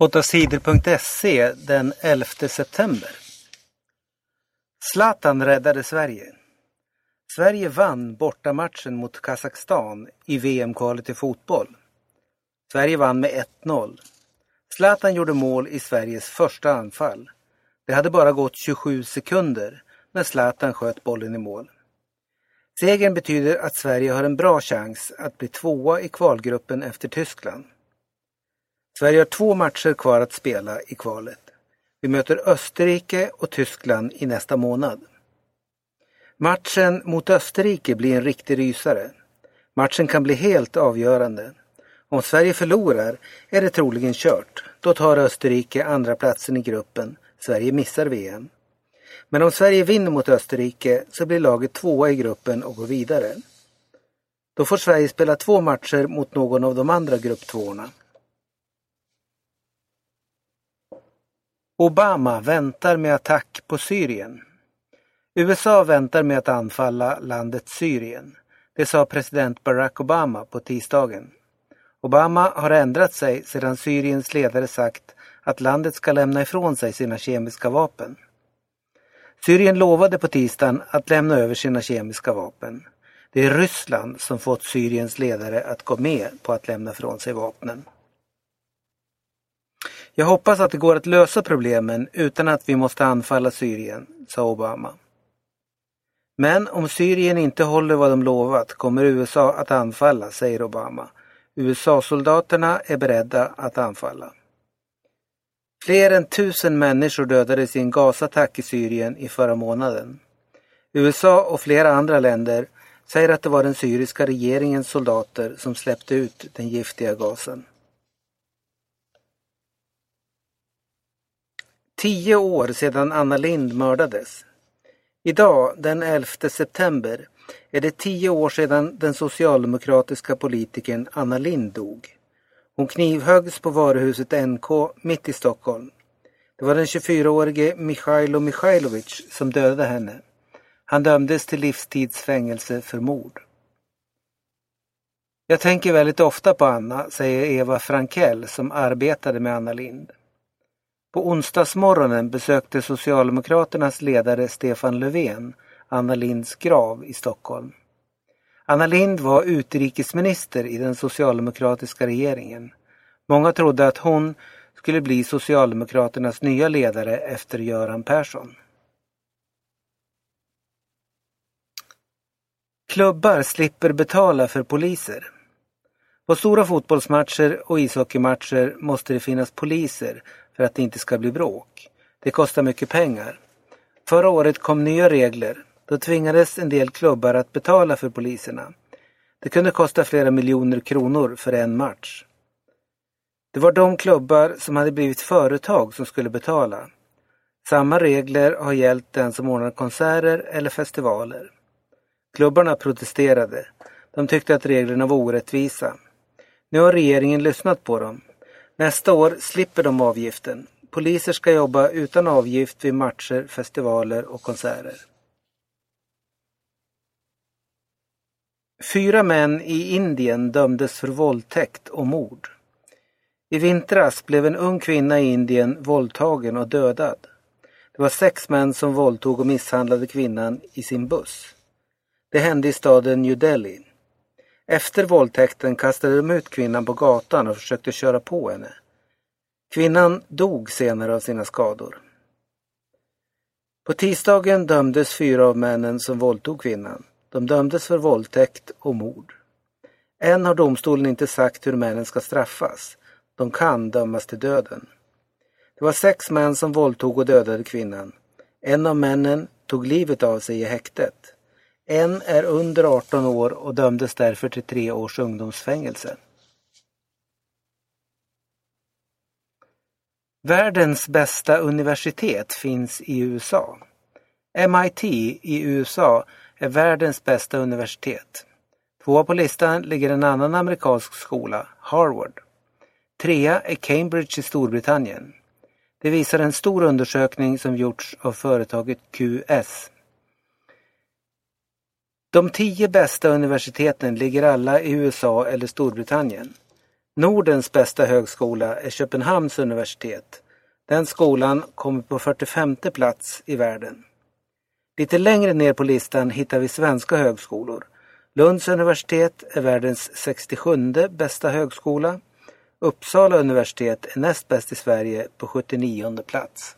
8sidor.se den 11 september. Zlatan räddade Sverige. Sverige vann bortamatchen mot Kazakstan i VM-kvalet i fotboll. Sverige vann med 1-0. Zlatan gjorde mål i Sveriges första anfall. Det hade bara gått 27 sekunder när Zlatan sköt bollen i mål. Segern betyder att Sverige har en bra chans att bli tvåa i kvalgruppen efter Tyskland. Sverige har två matcher kvar att spela i kvalet. Vi möter Österrike och Tyskland i nästa månad. Matchen mot Österrike blir en riktig rysare. Matchen kan bli helt avgörande. Om Sverige förlorar är det troligen kört. Då tar Österrike andra platsen i gruppen. Sverige missar VM. Men om Sverige vinner mot Österrike så blir laget tvåa i gruppen och går vidare. Då får Sverige spela två matcher mot någon av de andra grupptvåorna. Obama väntar med attack på Syrien. USA väntar med att anfalla landet Syrien. Det sa president Barack Obama på tisdagen. Obama har ändrat sig sedan Syriens ledare sagt att landet ska lämna ifrån sig sina kemiska vapen. Syrien lovade på tisdagen att lämna över sina kemiska vapen. Det är Ryssland som fått Syriens ledare att gå med på att lämna ifrån sig vapnen. Jag hoppas att det går att lösa problemen utan att vi måste anfalla Syrien, sa Obama. Men om Syrien inte håller vad de lovat kommer USA att anfalla, säger Obama. USA-soldaterna är beredda att anfalla. Fler än tusen människor dödades i en gasattack i Syrien i förra månaden. USA och flera andra länder säger att det var den syriska regeringens soldater som släppte ut den giftiga gasen. Tio år sedan Anna Lind mördades. Idag, den 11 september, är det tio år sedan den socialdemokratiska politikern Anna Lind dog. Hon knivhöggs på varuhuset NK mitt i Stockholm. Det var den 24-årige Mikhailo Mikhailovic som dödade henne. Han dömdes till livstidsfängelse för mord. Jag tänker väldigt ofta på Anna, säger Eva Frankell som arbetade med Anna Lind. På onsdagsmorgonen besökte Socialdemokraternas ledare Stefan Löfven Anna Linds grav i Stockholm. Anna Lind var utrikesminister i den socialdemokratiska regeringen. Många trodde att hon skulle bli Socialdemokraternas nya ledare efter Göran Persson. Klubbar slipper betala för poliser. På stora fotbollsmatcher och ishockeymatcher måste det finnas poliser för att det inte ska bli bråk. Det kostar mycket pengar. Förra året kom nya regler. Då tvingades en del klubbar att betala för poliserna. Det kunde kosta flera miljoner kronor för en match. Det var de klubbar som hade blivit företag som skulle betala. Samma regler har gällt den som ordnar konserter eller festivaler. Klubbarna protesterade. De tyckte att reglerna var orättvisa. Nu har regeringen lyssnat på dem. Nästa år slipper de avgiften. Poliser ska jobba utan avgift vid matcher, festivaler och konserter. Fyra män i Indien dömdes för våldtäkt och mord. I vintras blev en ung kvinna i Indien våldtagen och dödad. Det var sex män som våldtog och misshandlade kvinnan i sin buss. Det hände i staden New Delhi. Efter våldtäkten kastade de ut kvinnan på gatan och försökte köra på henne. Kvinnan dog senare av sina skador. På tisdagen dömdes fyra av männen som våldtog kvinnan. De dömdes för våldtäkt och mord. Än har domstolen inte sagt hur männen ska straffas. De kan dömas till döden. Det var sex män som våldtog och dödade kvinnan. En av männen tog livet av sig i häktet. En är under 18 år och dömdes därför till tre års ungdomsfängelse. Världens bästa universitet finns i USA. MIT i USA är världens bästa universitet. Tvåa på listan ligger en annan amerikansk skola, Harvard. Trea är Cambridge i Storbritannien. Det visar en stor undersökning som gjorts av företaget QS. De tio bästa universiteten ligger alla i USA eller Storbritannien. Nordens bästa högskola är Köpenhamns universitet. Den skolan kommer på 45 plats i världen. Lite längre ner på listan hittar vi svenska högskolor. Lunds universitet är världens 67 bästa högskola. Uppsala universitet är näst bäst i Sverige på 79 plats.